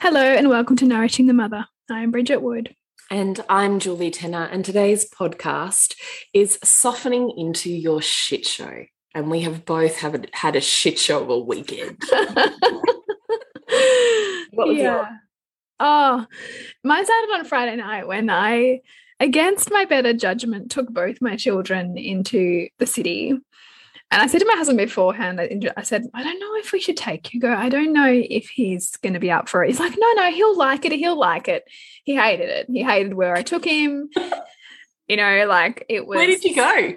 Hello, and welcome to Nourishing the Mother. I'm Bridget Wood. And I'm Julie Tenner, and today's podcast is Softening into Your Shit Show. And we have both have had a shit show of a weekend. what was yeah. Oh, mine started on Friday night when I, against my better judgment, took both my children into the city and I said to my husband beforehand, I said, I don't know if we should take Hugo. I don't know if he's going to be up for it. He's like, no, no, he'll like it. He'll like it. He hated it. He hated where I took him. you know, like it was. Where did you go?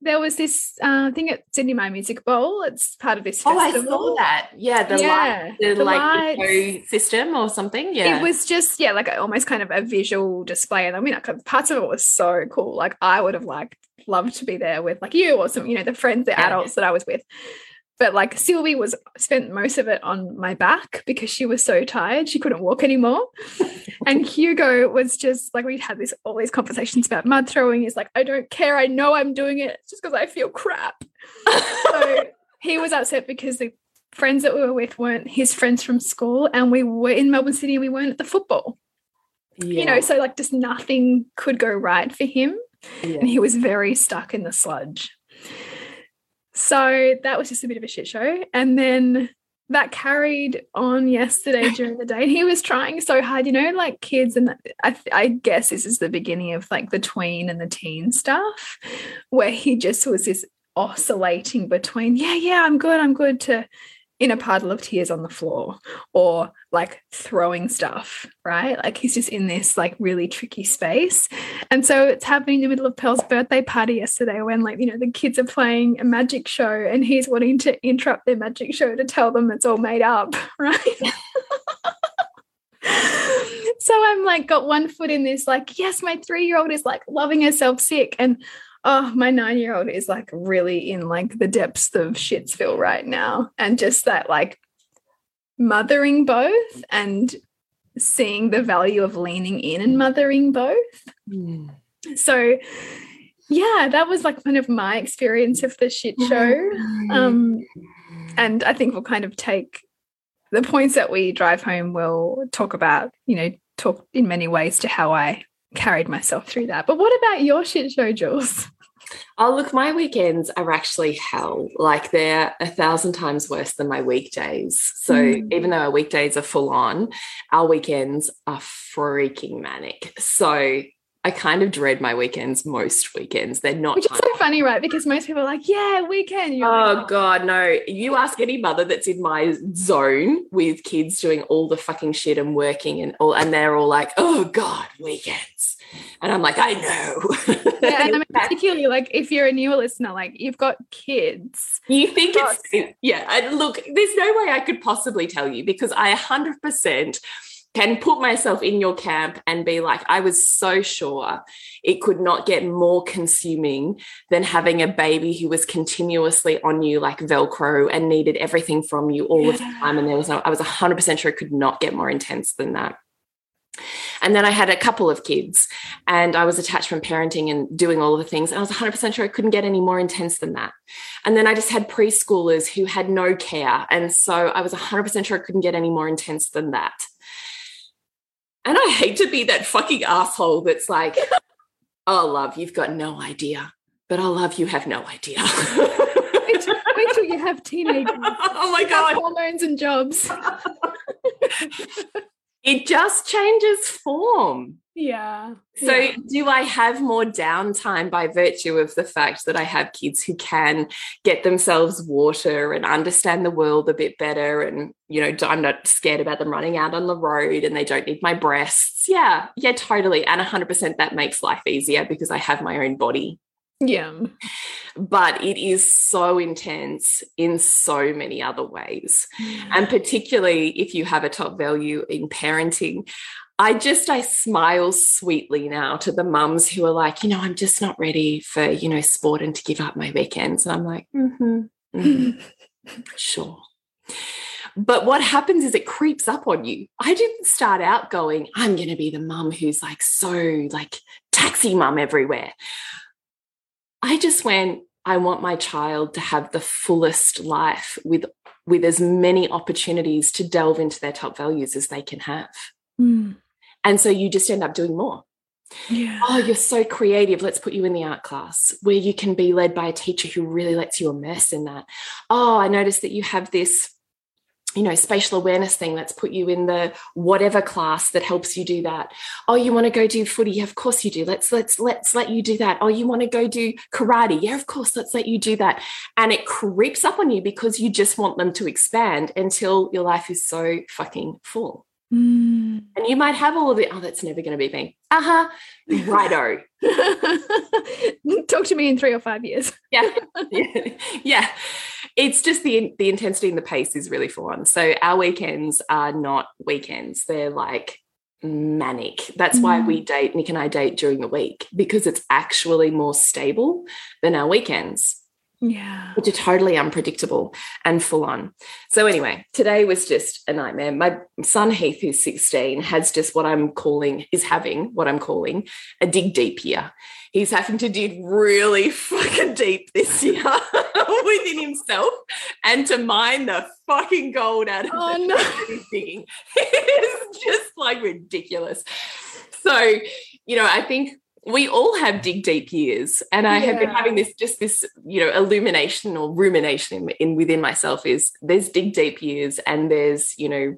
There was this uh, thing at Sidney Myer Music Bowl. It's part of this festival. Oh, I saw that. Yeah, the yeah, light, the, the like eco system or something. Yeah, it was just yeah, like almost kind of a visual display. And I mean, parts of it was so cool. Like I would have liked loved to be there with like you or some, you know, the friends, the adults that I was with. But like Sylvie was spent most of it on my back because she was so tired she couldn't walk anymore. and Hugo was just like we'd had this all these conversations about mud throwing. He's like, I don't care. I know I'm doing it just because I feel crap. so he was upset because the friends that we were with weren't his friends from school, and we were in Melbourne City and we weren't at the football. Yeah. You know, so like just nothing could go right for him yeah. and he was very stuck in the sludge. So that was just a bit of a shit show. And then that carried on yesterday during the day. And he was trying so hard, you know, like kids. And I, I, guess this is the beginning of like the tween and the teen stuff, where he just was this oscillating between, yeah, yeah, I'm good, I'm good, to in a puddle of tears on the floor or like throwing stuff, right? Like he's just in this like really tricky space. And so it's happening in the middle of Pearl's birthday party yesterday when like, you know, the kids are playing a magic show and he's wanting to interrupt their magic show to tell them it's all made up, right? so I'm like got one foot in this like yes my 3-year-old is like loving herself sick and oh, my nine year old is like really in like the depths of Shitsville right now. And just that like mothering both and seeing the value of leaning in and mothering both. Mm. So, yeah, that was like kind of my experience of the shit show. Um, and I think we'll kind of take the points that we drive home, we'll talk about, you know, talk in many ways to how I carried myself through that. But what about your shit show, Jules? Oh, look, my weekends are actually hell. Like they're a thousand times worse than my weekdays. So mm. even though our weekdays are full on, our weekends are freaking manic. So I kind of dread my weekends most weekends. They're not. Which is so funny, right? Because most people are like, yeah, weekend. You're oh, like, oh, God, no. You ask any mother that's in my zone with kids doing all the fucking shit and working and all, and they're all like, oh, God, weekends. And I'm like, I know. yeah, and I'm particularly like, if you're a newer listener, like you've got kids. You think it's, yeah. And look, there's no way I could possibly tell you because I 100% can put myself in your camp and be like, I was so sure it could not get more consuming than having a baby who was continuously on you like Velcro and needed everything from you all yeah. the time. And there was no, I was 100% sure it could not get more intense than that. And then I had a couple of kids and I was attachment parenting and doing all of the things. And I was 100% sure I couldn't get any more intense than that. And then I just had preschoolers who had no care. And so I was 100% sure I couldn't get any more intense than that. And I hate to be that fucking asshole that's like, oh, love, you've got no idea. But oh, love, you have no idea. wait, till, wait till you have teenagers. oh my God. Hormones and jobs. it just changes form. Yeah. So, yeah. do I have more downtime by virtue of the fact that I have kids who can get themselves water and understand the world a bit better? And, you know, I'm not scared about them running out on the road and they don't need my breasts. Yeah. Yeah, totally. And 100% that makes life easier because I have my own body. Yeah. But it is so intense in so many other ways. Mm. And particularly if you have a top value in parenting, I just I smile sweetly now to the mums who are like, you know, I'm just not ready for, you know, sport and to give up my weekends. And I'm like, mm-hmm, mm-hmm, sure. But what happens is it creeps up on you. I didn't start out going, I'm going to be the mum who's like so like taxi mum everywhere. I just went, I want my child to have the fullest life with with as many opportunities to delve into their top values as they can have. Mm. And so you just end up doing more. Yeah. Oh, you're so creative. Let's put you in the art class where you can be led by a teacher who really lets you immerse in that. Oh, I noticed that you have this you know spatial awareness thing let's put you in the whatever class that helps you do that oh you want to go do footy yeah, of course you do let's let's let's let you do that oh you want to go do karate yeah of course let's let you do that and it creeps up on you because you just want them to expand until your life is so fucking full Mm. and you might have all of it oh that's never going to be me uh-huh righto Talk to me in three or five years. yeah. yeah. Yeah. It's just the the intensity and the pace is really full on. So our weekends are not weekends. They're like manic. That's why we date, Nick and I date during the week, because it's actually more stable than our weekends Yeah. which are totally unpredictable and full on. So, anyway, today was just a nightmare. My son Heath, who's 16, has just what I'm calling, is having what I'm calling a dig deep year. He's having to dig really fucking deep this year within himself and to mine the fucking gold out of Oh, the no. he's digging. It's just like ridiculous. So, you know, I think we all have dig deep years and i have been having this just this you know illumination or rumination in, in within myself is there's dig deep years and there's you know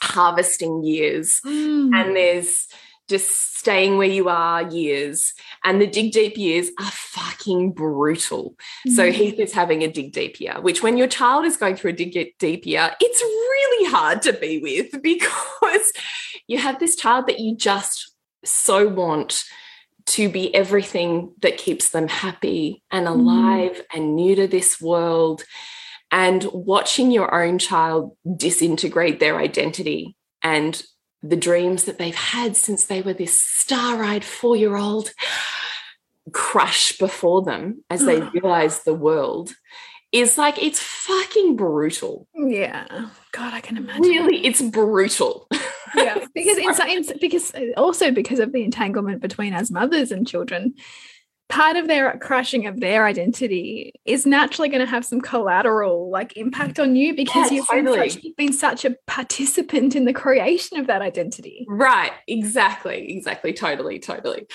harvesting years Mm. and there's just staying where you are years and the dig deep years are fucking brutal so Mm. Heath is having a dig deep year, which when your child is going through a dig deep year, it's really hard to be with because you have this child that you just so want to be everything that keeps them happy and mm-hmm. alive and new to this world. And watching your own child disintegrate their identity and the dreams that they've had since they were this star eyed four year old crush before them as they realize the world is like it's fucking brutal. yeah. God, I can imagine. Really, it's brutal. Yeah. Because in, because uh, also because of the entanglement between as mothers and children part of their crushing of their identity is naturally going to have some collateral like impact on you because Yeah, you've, been such, you've been such a participant in the creation of that identity. Right, exactly, exactly, totally, totally.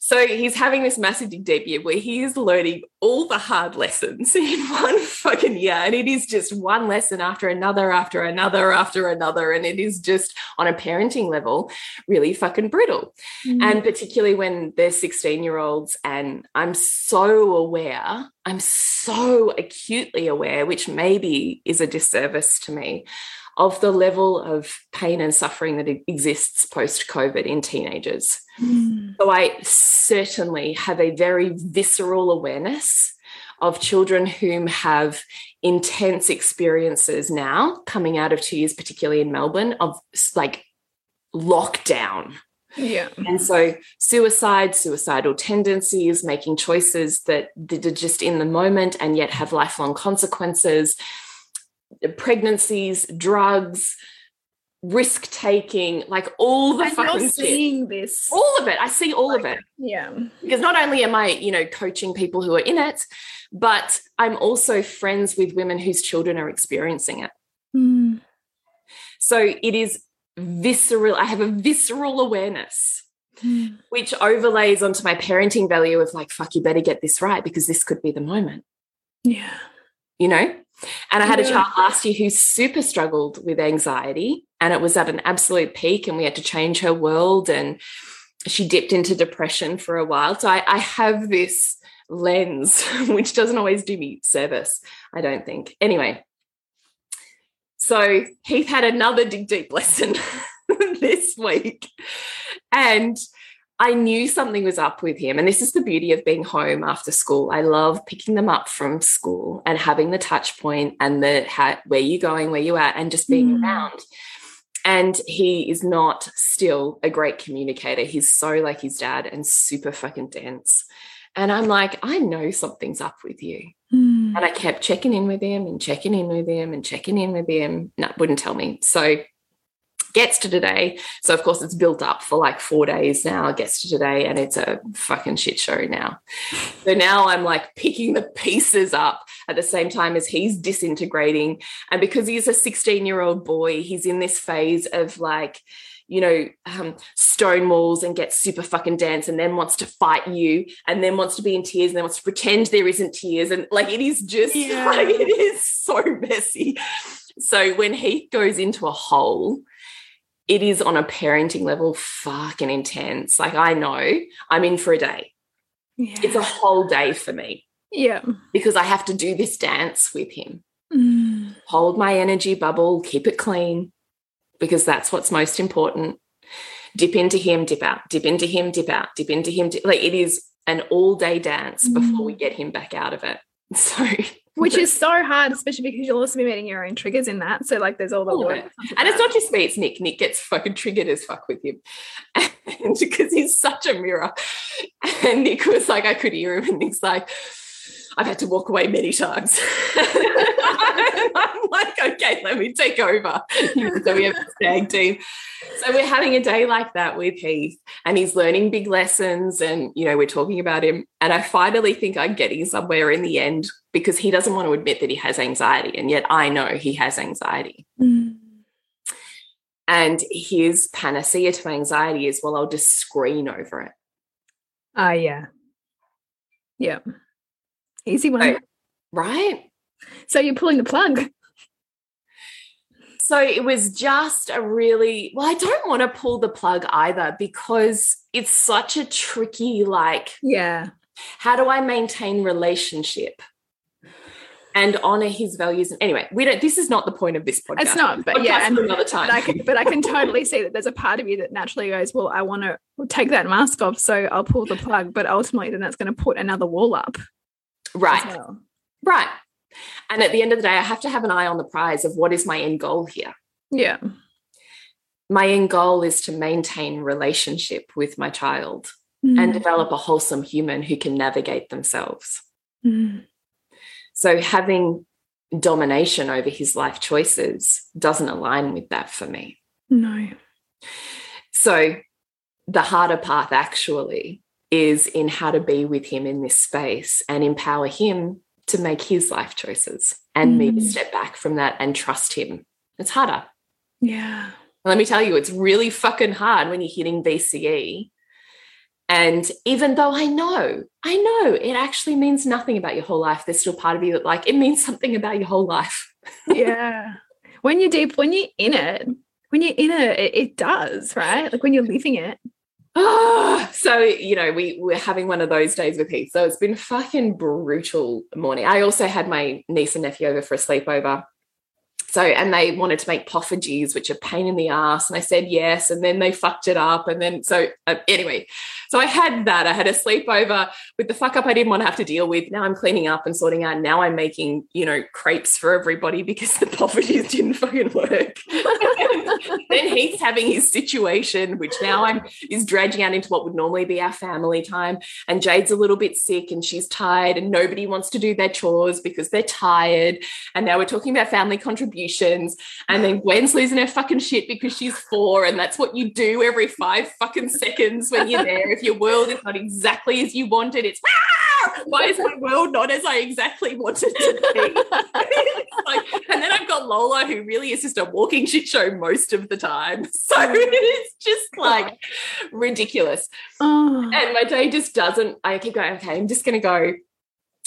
So he's having this massive year where he is learning all the hard lessons in one fucking yeah. And it is just one lesson after another, after another, after another. And it is just on a parenting level, really fucking brutal. And particularly when they're 16 year olds, and I'm so aware, I'm so acutely aware, which maybe is a disservice to me, of the level of pain and suffering that exists post COVID in teenagers. Mm. So I certainly have a very visceral awareness of children whom have intense experiences now coming out of two years, particularly in Melbourne, of like lockdown. yeah And so suicide, suicidal tendencies, making choices that, that are just in the moment and yet have lifelong consequences, pregnancies, drugs, risk taking, like all the and fucking you're shit. seeing this. all of it. I see all of it Yeah. because not only am I, you know, coaching people who are in it, but I'm also friends with women whose children are experiencing it. Mm. So it is visceral. I have a visceral awareness, Mm. which overlays onto my parenting value of like, fuck, you better get this right because this could be the moment, Yeah. you know? And I had a child last year who super struggled with anxiety and it was at an absolute peak and we had to change her world and she dipped into depression for a while. So I, I have this lens, which doesn't always do me service, I don't think. Anyway, so Heath had another dig deep lesson this week. And I knew something was up with him. And this is the beauty of being home after school. I love picking them up from school and having the touch point and the how, where you going, where you at, and just being Mm. around. And he is not still a great communicator. He's so like his dad and super fucking dense. And I'm like, I know something's up with you. Mm. And I kept checking in with him and checking in with him and checking in with him. No, wouldn't tell me. So gets to today. So of course it's built up for like four days now. Gets to today and it's a fucking shit show now. So now I'm like picking the pieces up at the same time as he's disintegrating. And because he's a 16 year old boy, he's in this phase of like, you know, um, stone walls and gets super fucking dense and then wants to fight you and then wants to be in tears and then wants to pretend there isn't tears. And like it is just Yeah. like it is so messy. So when Heath goes into a hole, it is on a parenting level fucking intense. Like I know I'm in for a day. Yeah. It's a whole day for me yeah. because I have to do this dance with him. Mm. Hold my energy bubble, keep it clean because that's what's most important. Dip into him, dip out, dip into him, dip out, dip into him. Dip, like it is an all day dance before we get him back out of it. So, Which is so hard, especially because you'll also be meeting your own triggers in that. So like there's all the All work it. and it's not just me, it's Nick. Nick gets fucking triggered as fuck with him. And because he's such a mirror. And Nick was like, I could hear him, and Nick's like, I've had to walk away many times. I'm like, okay, let me take over. so we have a stag team. So we're having a day like that with Heath, and he's learning big lessons, and you know, we're talking about him. And I finally think I'm getting somewhere in the end because he doesn't want to admit that he has anxiety, and yet I know he has anxiety. Mm. And his panacea to anxiety is, well, I'll just screen over it. Ah, yeah. Yeah. Easy one. Right. Right. So you're pulling the plug. So it was just a really, well, I don't want to pull the plug either because it's such a tricky, like, Yeah. how do I maintain relationship and honor his values? And anyway, we don't, this is not the point of this podcast. It's not, but yeah, and another time. but I can, but I can totally see that there's a part of you that naturally goes, well, I want to take that mask off, so I'll pull the plug. But ultimately, then that's going to put another wall up. Right. well. Right. And at the end of the day, I have to have an eye on the prize of what is my end goal here. Yeah. My end goal is to maintain relationship with my child Mm. and develop a wholesome human who can navigate themselves. Mm. So having domination over his life choices doesn't align with that for me. no. So the harder path actually is in how to be with him in this space and empower him to make his life choices and me to Mm. step back from that and trust him. It's harder. Yeah. Let me tell you, it's really fucking hard when you're hitting VCE. And even though I know, I know it actually means nothing about your whole life, there's still part of you that, like, it means something about your whole life. Yeah. when you're deep, when you're in it, when you're in it, it, it does, right? Like when you're living it. Ah, so you know, we we're having one of those days with Heath. So it's been fucking brutal morning. I also had my niece and nephew over for a sleepover. So and they wanted to make poffertjes, which are pain in the ass, and I said yes, and then they fucked it up, and then so uh, anyway, so I had that. I had a sleepover with the fuck up I didn't want to have to deal with. Now I'm cleaning up and sorting out. Now I'm making you know crepes for everybody because the poffertjes didn't fucking work. then Heath's having his situation, which now I'm is dredging out into what would normally be our family time. And Jade's a little bit sick and she's tired, and nobody wants to do their chores because they're tired. And now we're talking about family contributions contributions. And then Gwen's losing her fucking shit because she's four, and that's what you do every five fucking seconds when you're there. If your world is not exactly as you wanted, it's ah! why is my world not as I exactly wanted to be? like, and then I've got Lola, who really is just a walking shit show most of the time. So it's just like ridiculous. Oh. And my day just doesn't, I keep going, okay, I'm just going to go.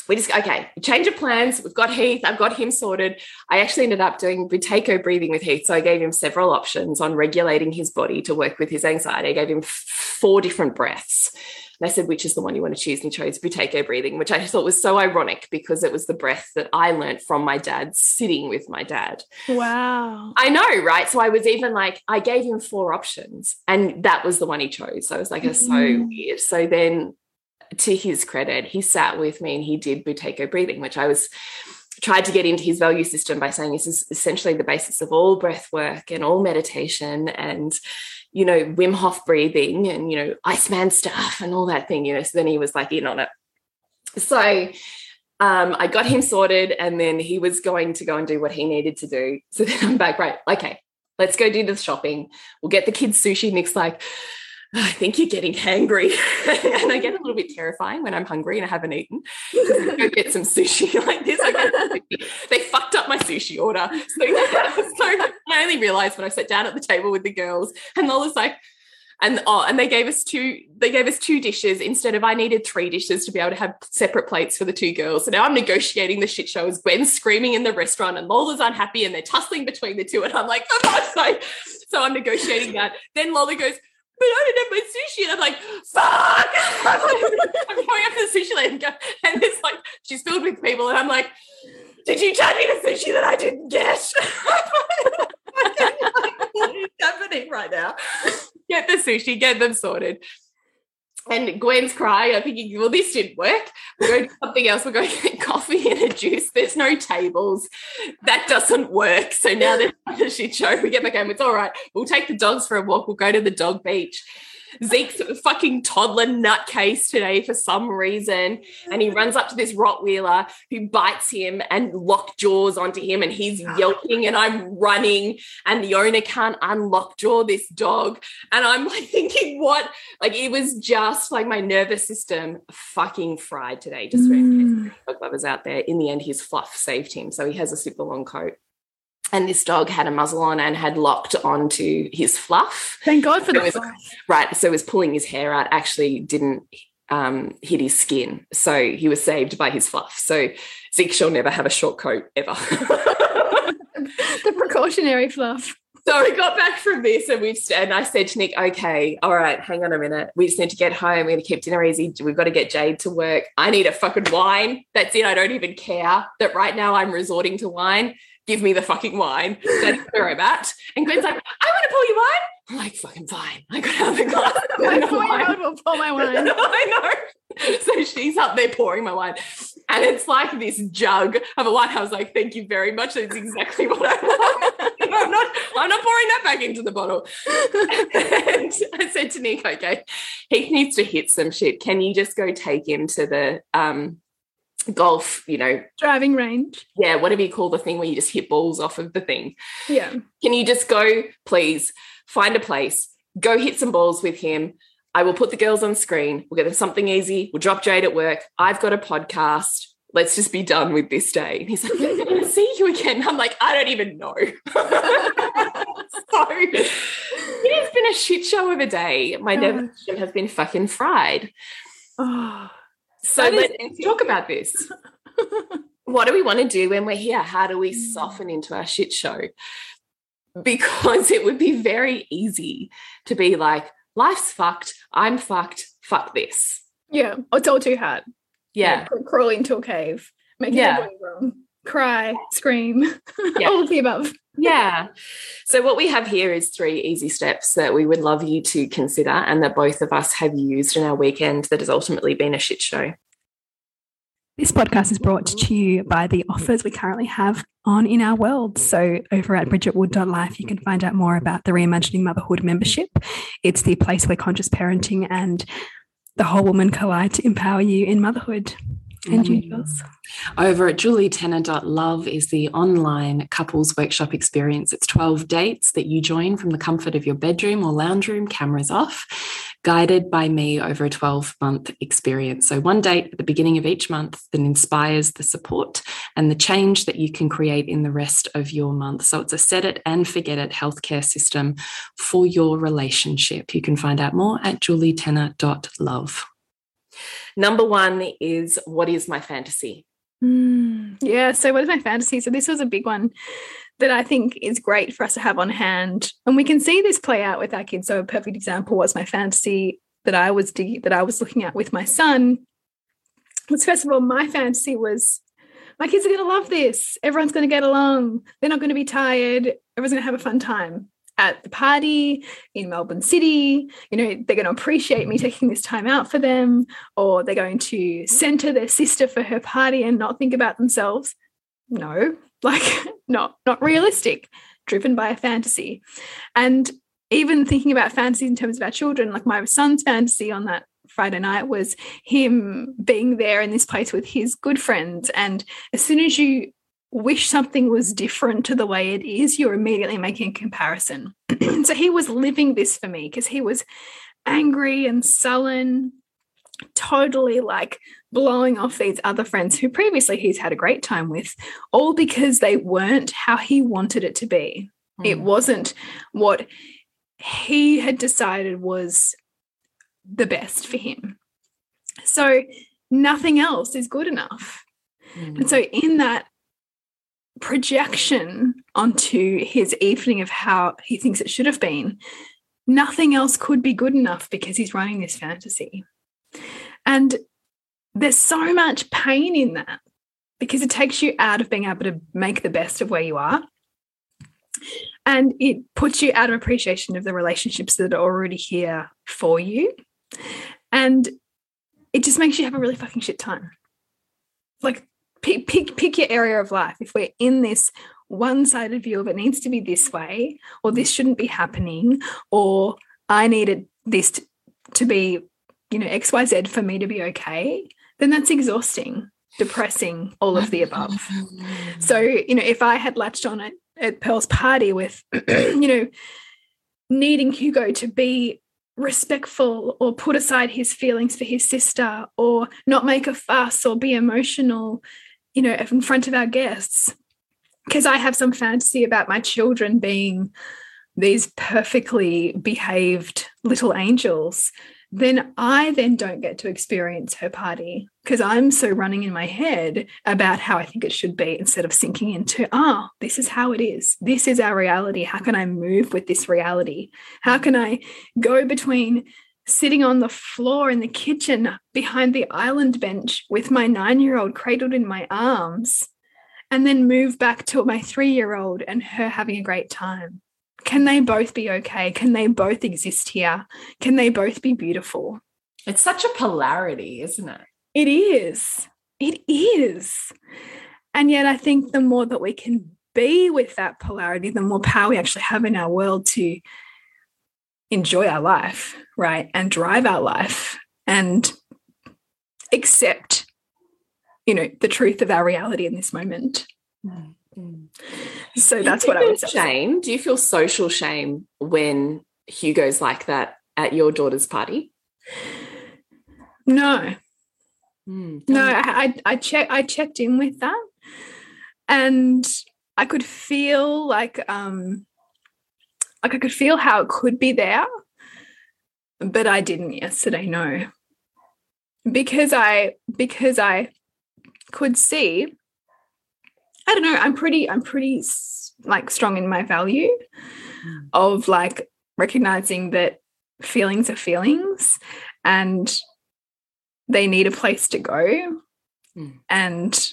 We just, okay, change of plans. We've got Heath. I've got him sorted. I actually ended up doing Buteyko breathing with Heath. So I gave him several options on regulating his body to work with his anxiety. I gave him four different breaths. And I said, which is the one you want to choose? And he chose Buteyko breathing, which I thought was so ironic because it was the breath that I learned from my dad sitting with my dad. Wow. I know, right? So I was even like, I gave him four options and that was the one he chose. So I was like, it's so Mm. weird. So then to his credit, he sat with me and he did Buteyko breathing, which I was tried to get into his value system by saying this is essentially the basis of all breath work and all meditation and you know Wim Hof breathing and you know Iceman stuff and all that thing you know so then he was like in on it. So um, I got him sorted and then he was going to go and do what he needed to do. So then I'm back right okay let's go do the shopping. We'll get the kids sushi. Nick's like I think you're getting hangry. and I get a little bit terrifying when I'm hungry and I haven't eaten. Go get some sushi like this. I. They fucked up my sushi order. So, so I only realized when I sat down at the table with the girls and Lola's like, and oh, and they gave us two, they gave us two dishes instead of I needed three dishes to be able to have separate plates for the two girls. So now I'm negotiating the shit show as Gwen's screaming in the restaurant and Lola's unhappy and they're tussling between the two. And I'm like, for sake. So I'm negotiating that. Then Lola goes, but I didn't have my sushi. And I'm like, fuck. I'm going up to the sushi lane and, it's like, she's filled with people. And I'm like, did you charge me the sushi that I didn't get? what is happening right now? Get the sushi, get them sorted. And Gwen's crying. I'm thinking, well, this didn't work. Going to do something else. We're going to get coffee and a juice. There's no tables. That doesn't work. So now there's a shit show. We get back home. It's all right. We'll take the dogs for a walk. We'll go to the dog beach. Zeke's fucking toddler nutcase today for some reason. And he runs up to this Rottweiler who bites him and lock jaws onto him. And he's yelping and I'm running. And the owner can't unlock jaw this dog. And I'm like thinking, what? Like it was just like my nervous system fucking fried today. Just for Mm. dog lovers out there. In the end, his fluff saved him. So he has a super long coat. And this dog had a muzzle on and had locked onto his fluff. Thank God for It the was- fluff. Right. So it was pulling his hair out, actually didn't um, hit his skin. So he was saved by his fluff. So Zeke shall never have a short coat ever. the precautionary fluff. so we got back from this and we've and I said to Nick, okay, all right, hang on a minute. We just need to get home. We're gonna keep dinner easy. We've got to get Jade to work. I need a fucking wine. That's it. I don't even care that right now I'm resorting to wine. Give me the fucking wine. That's where I'm at. And Gwen's like, I want to pour you wine. I'm like, fucking fine. I got out the glass. My four-year-old will pour my wine. I know. So she's up there pouring my wine. And it's like this jug of a wine. I was like, thank you very much. That's exactly what I want. I'm not, I'm not pouring that back into the bottle. And I said to Nick, okay, he needs to hit some shit. Can you just go take him to the um golf, you know, Driving range. yeah, whatever you call the thing where you just hit balls off of the thing. Yeah. Can you just go, please, find a place, go hit some balls with him? I will put the girls on screen. We'll get them something easy. We'll drop Jade at work. I've got a podcast. Let's just be done with this day. And he's like, I'm going to see you again. I'm like, I don't even know. so it has been a shit show of a day. My oh nervous Gosh. system has been fucking fried. Oh. So let's talk about this. what do we want to do when we're here? How do we Mm. soften into our shit show? Because it would be very easy to be like, life's fucked, I'm fucked, fuck this. Yeah. It's all too hard. Yeah. Cr- Crawl into a cave. Make Yeah. wrong. Cry. Scream. Yeah. all of the above. Yeah. So, what we have here is three easy steps that we would love you to consider and that both of us have used in our weekend that has ultimately been a shit show. This podcast is brought to you by the offers we currently have on In Our World. So, over at bridgetwood.life, you can find out more about the Reimagining Motherhood membership. It's the place where conscious parenting and the whole woman collide to empower you in motherhood. And mm-hmm. you, Jules? Over at julietenner.love is the online couples workshop experience. It's 12 dates that you join from the comfort of your bedroom or lounge room, cameras off, guided by me over a 12 month experience. So, one date at the beginning of each month that inspires the support and the change that you can create in the rest of your month. So, it's a set it and forget it healthcare system for your relationship. You can find out more at julietenner.love. Number one is what is my fantasy? Mm, yeah. So, what is my fantasy? So, this was a big one that I think is great for us to have on hand, and we can see this play out with our kids. So, a perfect example was my fantasy that I was that I was looking at with my son. Was first of all, my fantasy was my kids are going to love this. Everyone's going to get along. They're not going to be tired. Everyone's going to have a fun time at the party in Melbourne City. You know, they're going to appreciate me taking this time out for them, or they're going to center their sister for her party and not think about themselves. No, like not not realistic, driven by a fantasy. And even thinking about fantasies in terms of our children, like my son's fantasy on that Friday night was him being there in this place with his good friends. And as soon as you wish something was different to the way it is, you're immediately making a comparison. so he was living this for me because he was angry and sullen, totally like blowing off these other friends who previously he's had a great time with, all because they weren't how he wanted it to be. Mm. It wasn't what he had decided was the best for him. So nothing else is good enough. And so, in that projection onto his evening of how he thinks it should have been, nothing else could be good enough because he's running this fantasy. And there's so much pain in that because it takes you out of being able to make the best of where you are. And it puts you out of appreciation of the relationships that are already here for you. And it just makes you have a really fucking shit time. Like pick, pick pick your area of life. If we're in this one-sided view of it needs to be this way, or this shouldn't be happening, or I needed this to, to be, you know, XYZ for me to be okay, then that's exhausting, depressing, all of the above. Mm-hmm. so, you know, if I had latched on at, at Pearl's party with, you know, needing Hugo to be respectful or put aside his feelings for his sister or not make a fuss or be emotional you know, in front of our guests. Because I have some fantasy about my children being these perfectly behaved little angels, then I then don't get to experience her party because I'm so running in my head about how I think it should be instead of sinking into, ah, oh, this is how it is. This is our reality. How can I move with this reality? How can I go between sitting on the floor in the kitchen behind the island bench with my nine year old cradled in my arms, and then move back to my three year old and her having a great time? Can they both be okay? Can they both exist here? Can they both be beautiful? It's such a polarity, isn't it? It is. It is. And yet, I think the more that we can be with that polarity, the more power we actually have in our world to enjoy our life, right? And drive our life and accept, you know, the truth of our reality in this moment. Mm-hmm. So that's what I would say. Shame. Do you feel social shame when Hugo's like that at your daughter's party? No. Mm, no, I, I check I checked in with that and I could feel like um like I could feel how it could be there, but I didn't yesterday, no. Because I because I could see I don't know, I'm pretty I'm pretty like strong in my value mm. of like recognizing that feelings are feelings and they need a place to go. Mm. And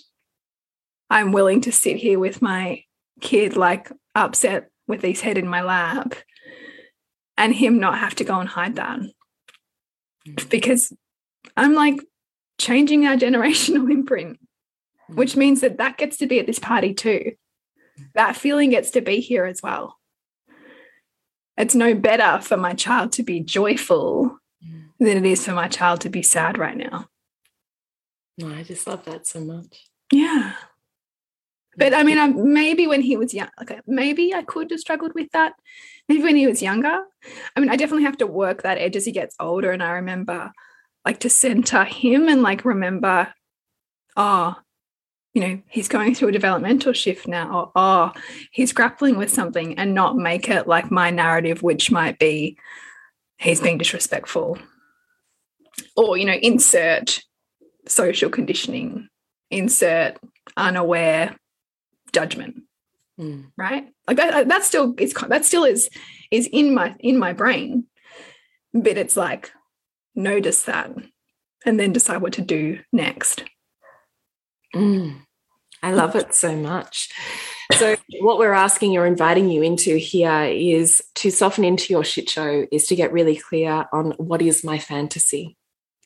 I'm willing to sit here with my kid like upset with his head in my lap and him not have to go and hide that. Mm. Because I'm like changing our generational imprint, mm. which means that that gets to be at this party too. That feeling gets to be here as well. It's no better for my child to be joyful mm. than it is for my child to be sad right now. No, I just love that so much. Yeah. But I mean, I, maybe when he was young, okay, maybe I could have struggled with that. Maybe when he was younger. I mean, I definitely have to work that edge as he gets older. And I remember like to center him and like remember, oh, you know, he's going through a developmental shift now, or oh, he's grappling with something and not make it like my narrative, which might be he's being disrespectful. Or, you know, insert social conditioning, insert unaware judgment. Mm. Right? Like that that still is that still is is in my in my brain. But it's like notice that and then decide what to do next. Mm, I love it so much. So, what we're asking or inviting you into here is to soften into your shit show, is to get really clear on what is my fantasy.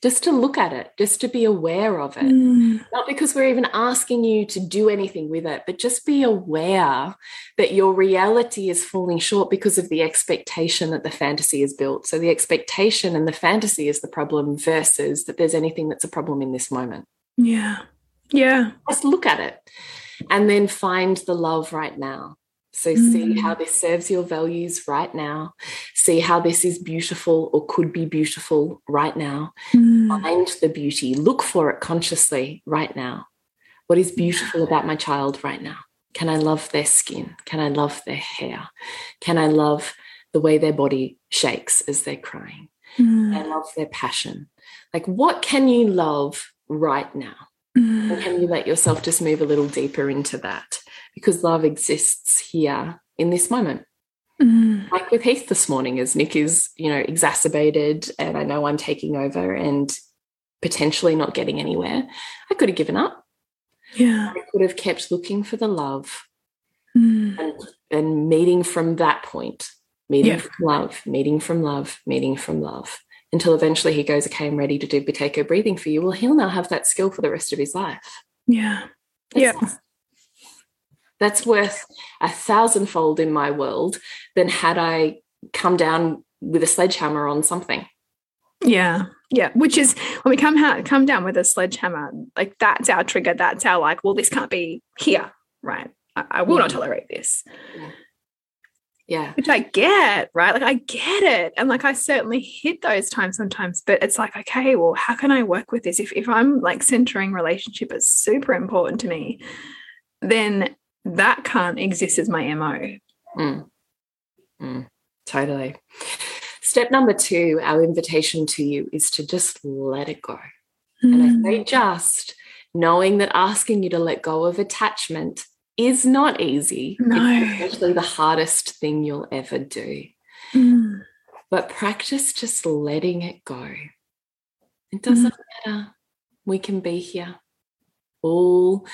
Just to look at it, just to be aware of it. Mm. Not because we're even asking you to do anything with it, but just be aware that your reality is falling short because of the expectation that the fantasy is built. So, the expectation and the fantasy is the problem versus that there's anything that's a problem in this moment. Yeah. Yeah. Just look at it and then find the love right now. So, mm. see how this serves your values right now. See how this is beautiful or could be beautiful right now. Mm. Find the beauty. Look for it consciously right now. What is beautiful about my child right now? Can I love their skin? Can I love their hair? Can I love the way their body shakes as they're crying? Mm. I love their passion. Like, what can you love right now? Mm. And can you let yourself just move a little deeper into that? Because love exists here in this moment. Mm. Like with Heath this morning, as Nick is, you know, exacerbated, and I know I'm taking over and potentially not getting anywhere, I could have given up. Yeah. I could have kept looking for the love mm. and, and meeting from that point, meeting yeah. from love, meeting from love, meeting from love until eventually he goes, okay, I'm ready to do Buteyko breathing for you. Well, he'll now have that skill for the rest of his life. Yeah. That's, yeah. That's worth a thousandfold in my world than had I come down with a sledgehammer on something. Yeah. Yeah. Which is when we come come down with a sledgehammer, like that's our trigger. That's our like, well, this can't be here. Right. I, I will yeah. not mm. tolerate this. Yeah. Yeah. Which I get, right? Like I get it. And like I certainly hit those times sometimes, but it's like, okay, well, how can I work with this? If if I'm like centering relationship is super important to me, then that can't exist as my MO. Mm. Mm. Totally. Step number two, our invitation to you is to just let it go. Mm. And I say mm. just knowing that asking you to let go of attachment is not easy. No. It's actually the hardest thing you'll ever do. Mm. But practice just letting it go. It doesn't mm. matter. We can be here. All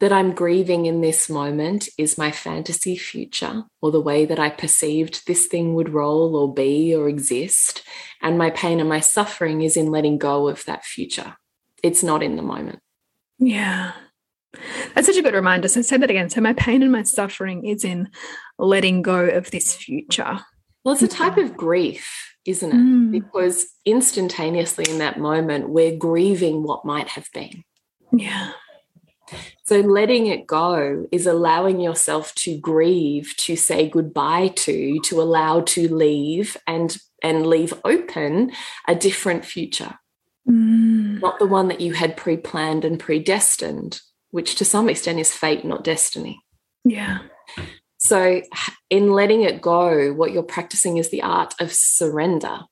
that I'm grieving in this moment is my fantasy future or the way that I perceived this thing would roll or be or exist. And my pain and my suffering is in letting go of that future. It's not in the moment. Yeah. That's such a good reminder. So say that again. So my pain and my suffering is in letting go of this future. Well, it's a type of grief, isn't it? Mm. Because instantaneously in that moment, we're grieving what might have been. Yeah. So letting it go is allowing yourself to grieve, to say goodbye to, to allow to leave and and leave open a different future. Mm. Not the one that you had pre-planned and predestined, which to some extent is fate, not destiny. Yeah. So, in letting it go, what you're practicing is the art of surrender.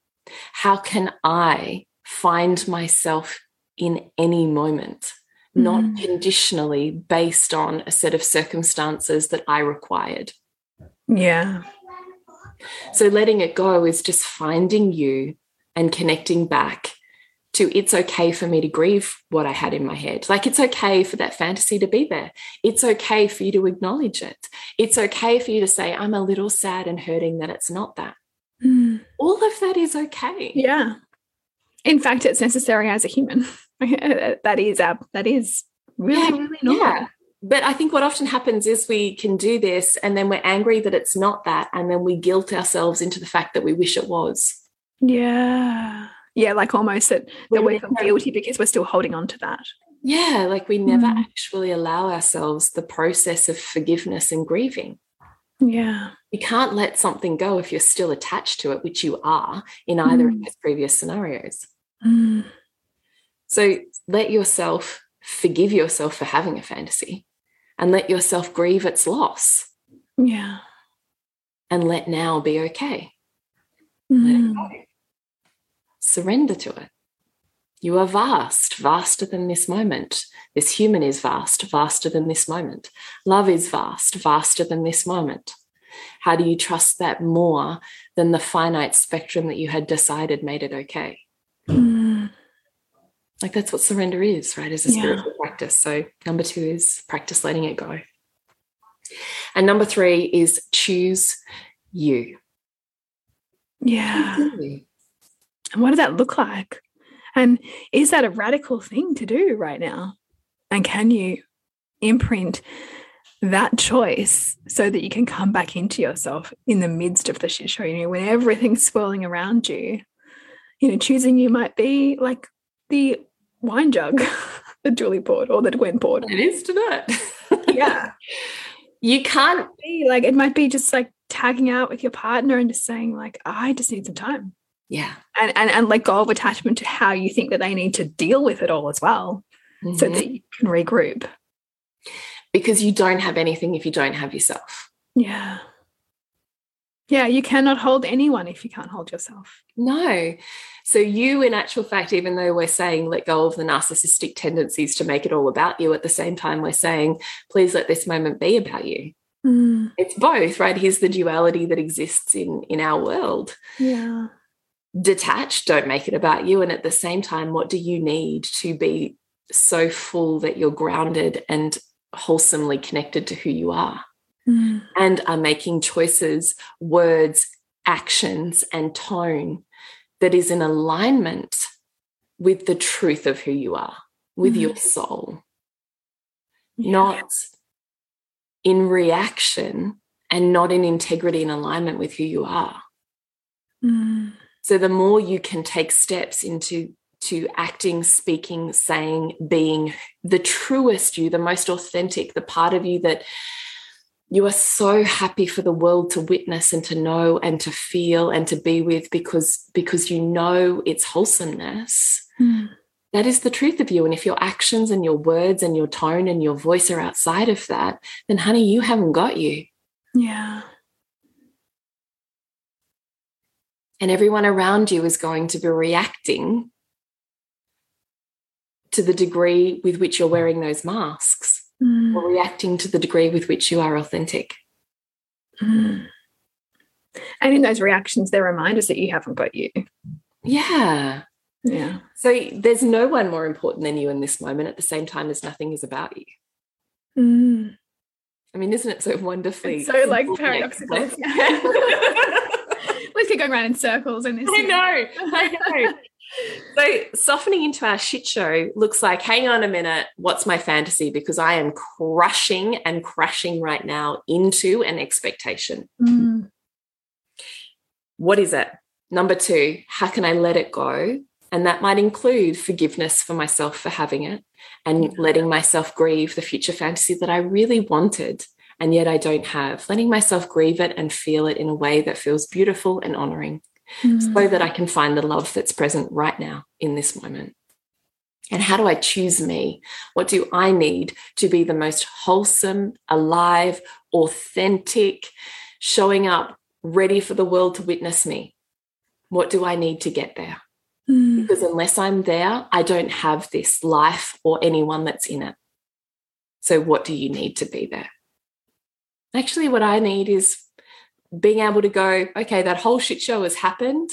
How can I find myself in any moment, mm. not conditionally based on a set of circumstances that I required? Yeah. So, letting it go is just finding you and connecting back to it's okay for me to grieve what I had in my head. Like it's okay for that fantasy to be there. It's okay for you to acknowledge it. It's okay for you to say, I'm a little sad and hurting that it's not that. Mm. All of that is okay. Yeah. In fact, it's necessary as a human. that is our, that is really, yeah, really normal. Yeah. But I think what often happens is we can do this and then we're angry that it's not that. And then we guilt ourselves into the fact that we wish it was. Yeah yeah like almost that, that we feel guilty because we're still holding on to that Yeah, like we never Mm. actually allow ourselves the process of forgiveness and grieving. Yeah. You can't let something go if you're still attached to it, which you are in either of Mm. those previous scenarios. Mm. So let yourself forgive yourself for having a fantasy and let yourself grieve its loss Yeah. and let now be okay. Let it Mm. go. Surrender to it. You are vast, vaster than this moment. This human is vast, vaster than this moment. Love is vast, vaster than this moment. How do you trust that more than the finite spectrum that you had decided made it okay? Mm. Like that's what surrender is, right? As a Yeah. spiritual practice. So, number two is practice letting it go. And number three is choose you. Yeah. And what does that look like? And is that a radical thing to do right now? And can you imprint that choice so that you can come back into yourself in the midst of the shit show? You know, when everything's swirling around you, you know, choosing you might be like the wine jug that Julie poured or that Gwen poured. It is tonight. Yeah. You can't Be like it might be just like tagging out with your partner and just saying, like, I just need some time. Yeah. and, and and let go of attachment to how you think that they need to deal with it all as well so Mhm. that you can regroup because you don't have anything if you don't have yourself. yeah yeah you cannot hold anyone if you can't hold yourself No. So, you, in actual fact, even though we're saying let go of the narcissistic tendencies to make it all about you, at the same time, we're saying, please let this moment be about you. Mm, It's both, right? Here's the duality that exists in, in our world. yeah Detached, don't make it about you. And at the same time, what do you need to be so full that you're grounded and wholesomely connected to who you are? Mm, and are making choices, words, actions, and tone that is in alignment with the truth of who you are, with Mhm. your soul, yeah. not in reaction and not in integrity and alignment with who you are. Mm, So the more you can take steps into to acting, speaking, saying, being the truest you, the most authentic, the part of you that you are so happy for the world to witness and to know and to feel and to be with because because you know its wholesomeness. Mm, that is the truth of you. And if your actions and your words and your tone and your voice are outside of that then honey you haven't got you. Yeah. And everyone around you is going to be reacting to the degree with which you're wearing those masks Mm, or reacting to the degree with which you are authentic. Mm. and in those reactions they're reminders that you haven't got you. Yeah. Yeah. So there's no one more important than you in this moment at the same time as nothing is about you. Mm. I mean, isn't it so wonderfully It's so like paradoxical. Let's keep going around in circles in this I know, I know. So softening into our shit show looks like, hang on a minute, what's my fantasy? Because I am crushing and crashing right now into an expectation. Mm, What is it? Number two, how can I let it go? And that might include forgiveness for myself for having it and letting myself grieve the future fantasy that I really wanted and yet I don't have. Letting myself grieve it and feel it in a way that feels beautiful and honoring mm, so that I can find the love that's present right now in this moment. And how do I choose me? What do I need to be the most wholesome, alive, authentic, showing up, ready for the world to witness me? What do I need to get there? mm, Because unless I'm there, I don't have this life or anyone that's in it. So, what do you need to be there? Actually, what I need is being able to go, okay, that whole shit show has happened.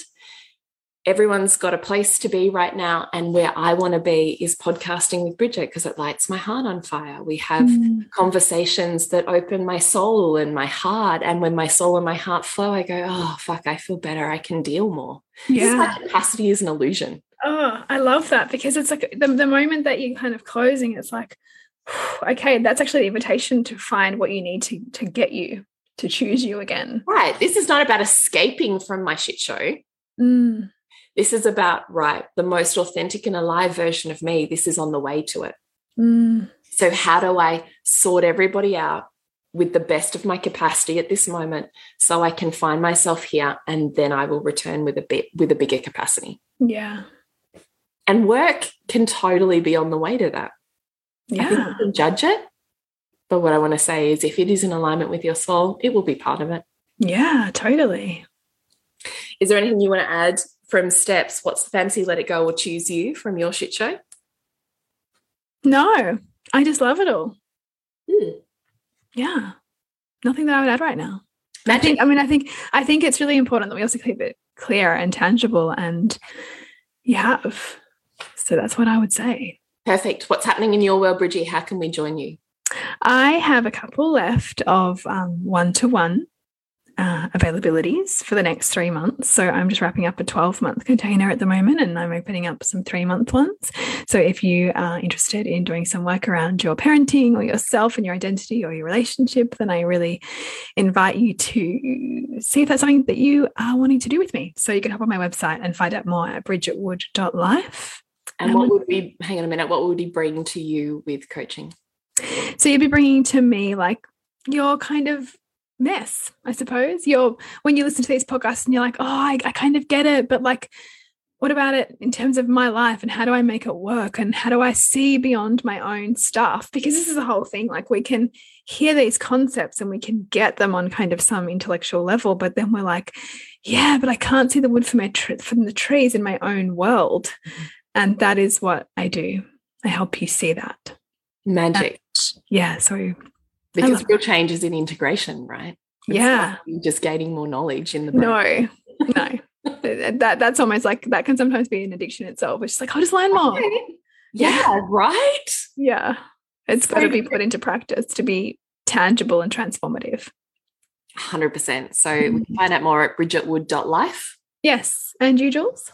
Everyone's got a place to be right now. And where I want to be is podcasting with Bridget because it lights my heart on fire. We have mm, conversations that open my soul and my heart. And when my soul and my heart flow, I go, oh, fuck, I feel better. I can deal more. Yeah capacity is an illusion. Oh, I love that because it's like the, the moment that you're kind of closing, it's like, okay, that's actually the invitation to find what you need to to get you to choose you again. Right. This is not about escaping from my shit show. Mm, This is about, right, the most authentic and alive version of me. This is on the way to it. Mm. So, how do I sort everybody out with the best of my capacity at this moment so I can find myself here and then I will return with a bit with a bigger capacity? Yeah. And work can totally be on the way to that. I think Yeah. you can judge it. But what I want to say is if it is in alignment with your soul, it will be part of it. Yeah, totally. Is there anything you want to add from steps? What's the fancy let it go or choose you from your shit show? No, I just love it all. Hmm. Yeah. Nothing that I would add right now. I think I mean I think I think it's really important that we also keep it clear and tangible and you have. So that's what I would say. Perfect. What's happening in your world, Bridgie? How can we join you? I have a couple left of one to one availabilities for the next three months. So I'm just wrapping up a 12 month container at the moment and I'm opening up some three month ones. So if you are interested in doing some work around your parenting or yourself and your identity or your relationship, then I really invite you to see if that's something that you are wanting to do with me. So you can hop on my website and find out more at bridgetwood.life. And Um, what would we, hang on a minute, what would he bring to you with coaching? So you'd be bringing to me like your kind of mess, I suppose. Your when you listen to these podcasts and you're like, oh, I, I kind of get it, but like, what about it in terms of my life and how do I make it work and how do I see beyond my own stuff? Because this is the whole thing. Like we can hear these concepts and we can get them on kind of some intellectual level, but then we're like, yeah, but I can't see the wood from my from the trees in my own world, mm-hmm. and that is what I do. I help you see that. Magic. Yeah. So Because real change is in integration, right? It's Yeah. just gaining more knowledge in the brain. No, no. that that's almost like that can sometimes be an addiction itself. It's just like I'll just learn more. Yeah, right? Yeah, it's So got to be put into practice to be tangible and transformative. 100%. So we can mm-hmm. find out more at bridgetwood.life. Yes, and you, Jules?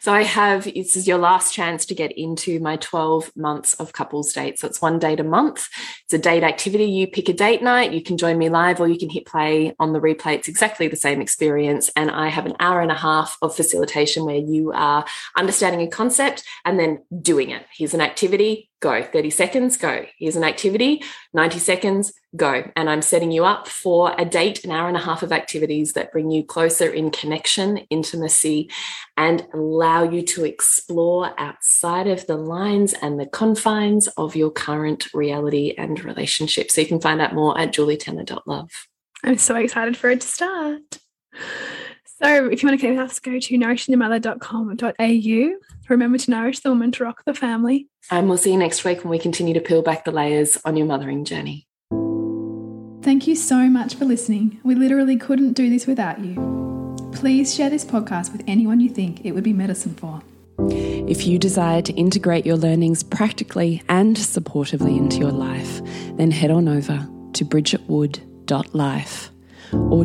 So I have this is your last chance to get into my 12 months of couples dates. So it's one date a month. It's a date activity. You pick a date night, you can join me live or you can hit play on the replay. It's exactly the same experience. And I have an hour and a half of facilitation where you are understanding a concept and then doing it. Here's an activity, go. 30 seconds, go. Here's an activity, 90 seconds, go. And I'm setting you up for a date, an hour and a half of activities that bring you closer in connection, intimacy, and allow you to explore outside of the lines and the confines of your current reality and relationship. So you can find out more at julietenner.love. I'm so excited for it to start. So, if you want to connect with us, go to nourishingthemother.com.au. Remember to nourish the woman to rock the family. And we'll see you next week when we continue to peel back the layers on your mothering journey. Thank you so much for listening. We literally couldn't do this without you. Please share this podcast with anyone you think it would be medicine for. If you desire to integrate your learnings practically and supportively into your life, then head on over to bridgetwood.life or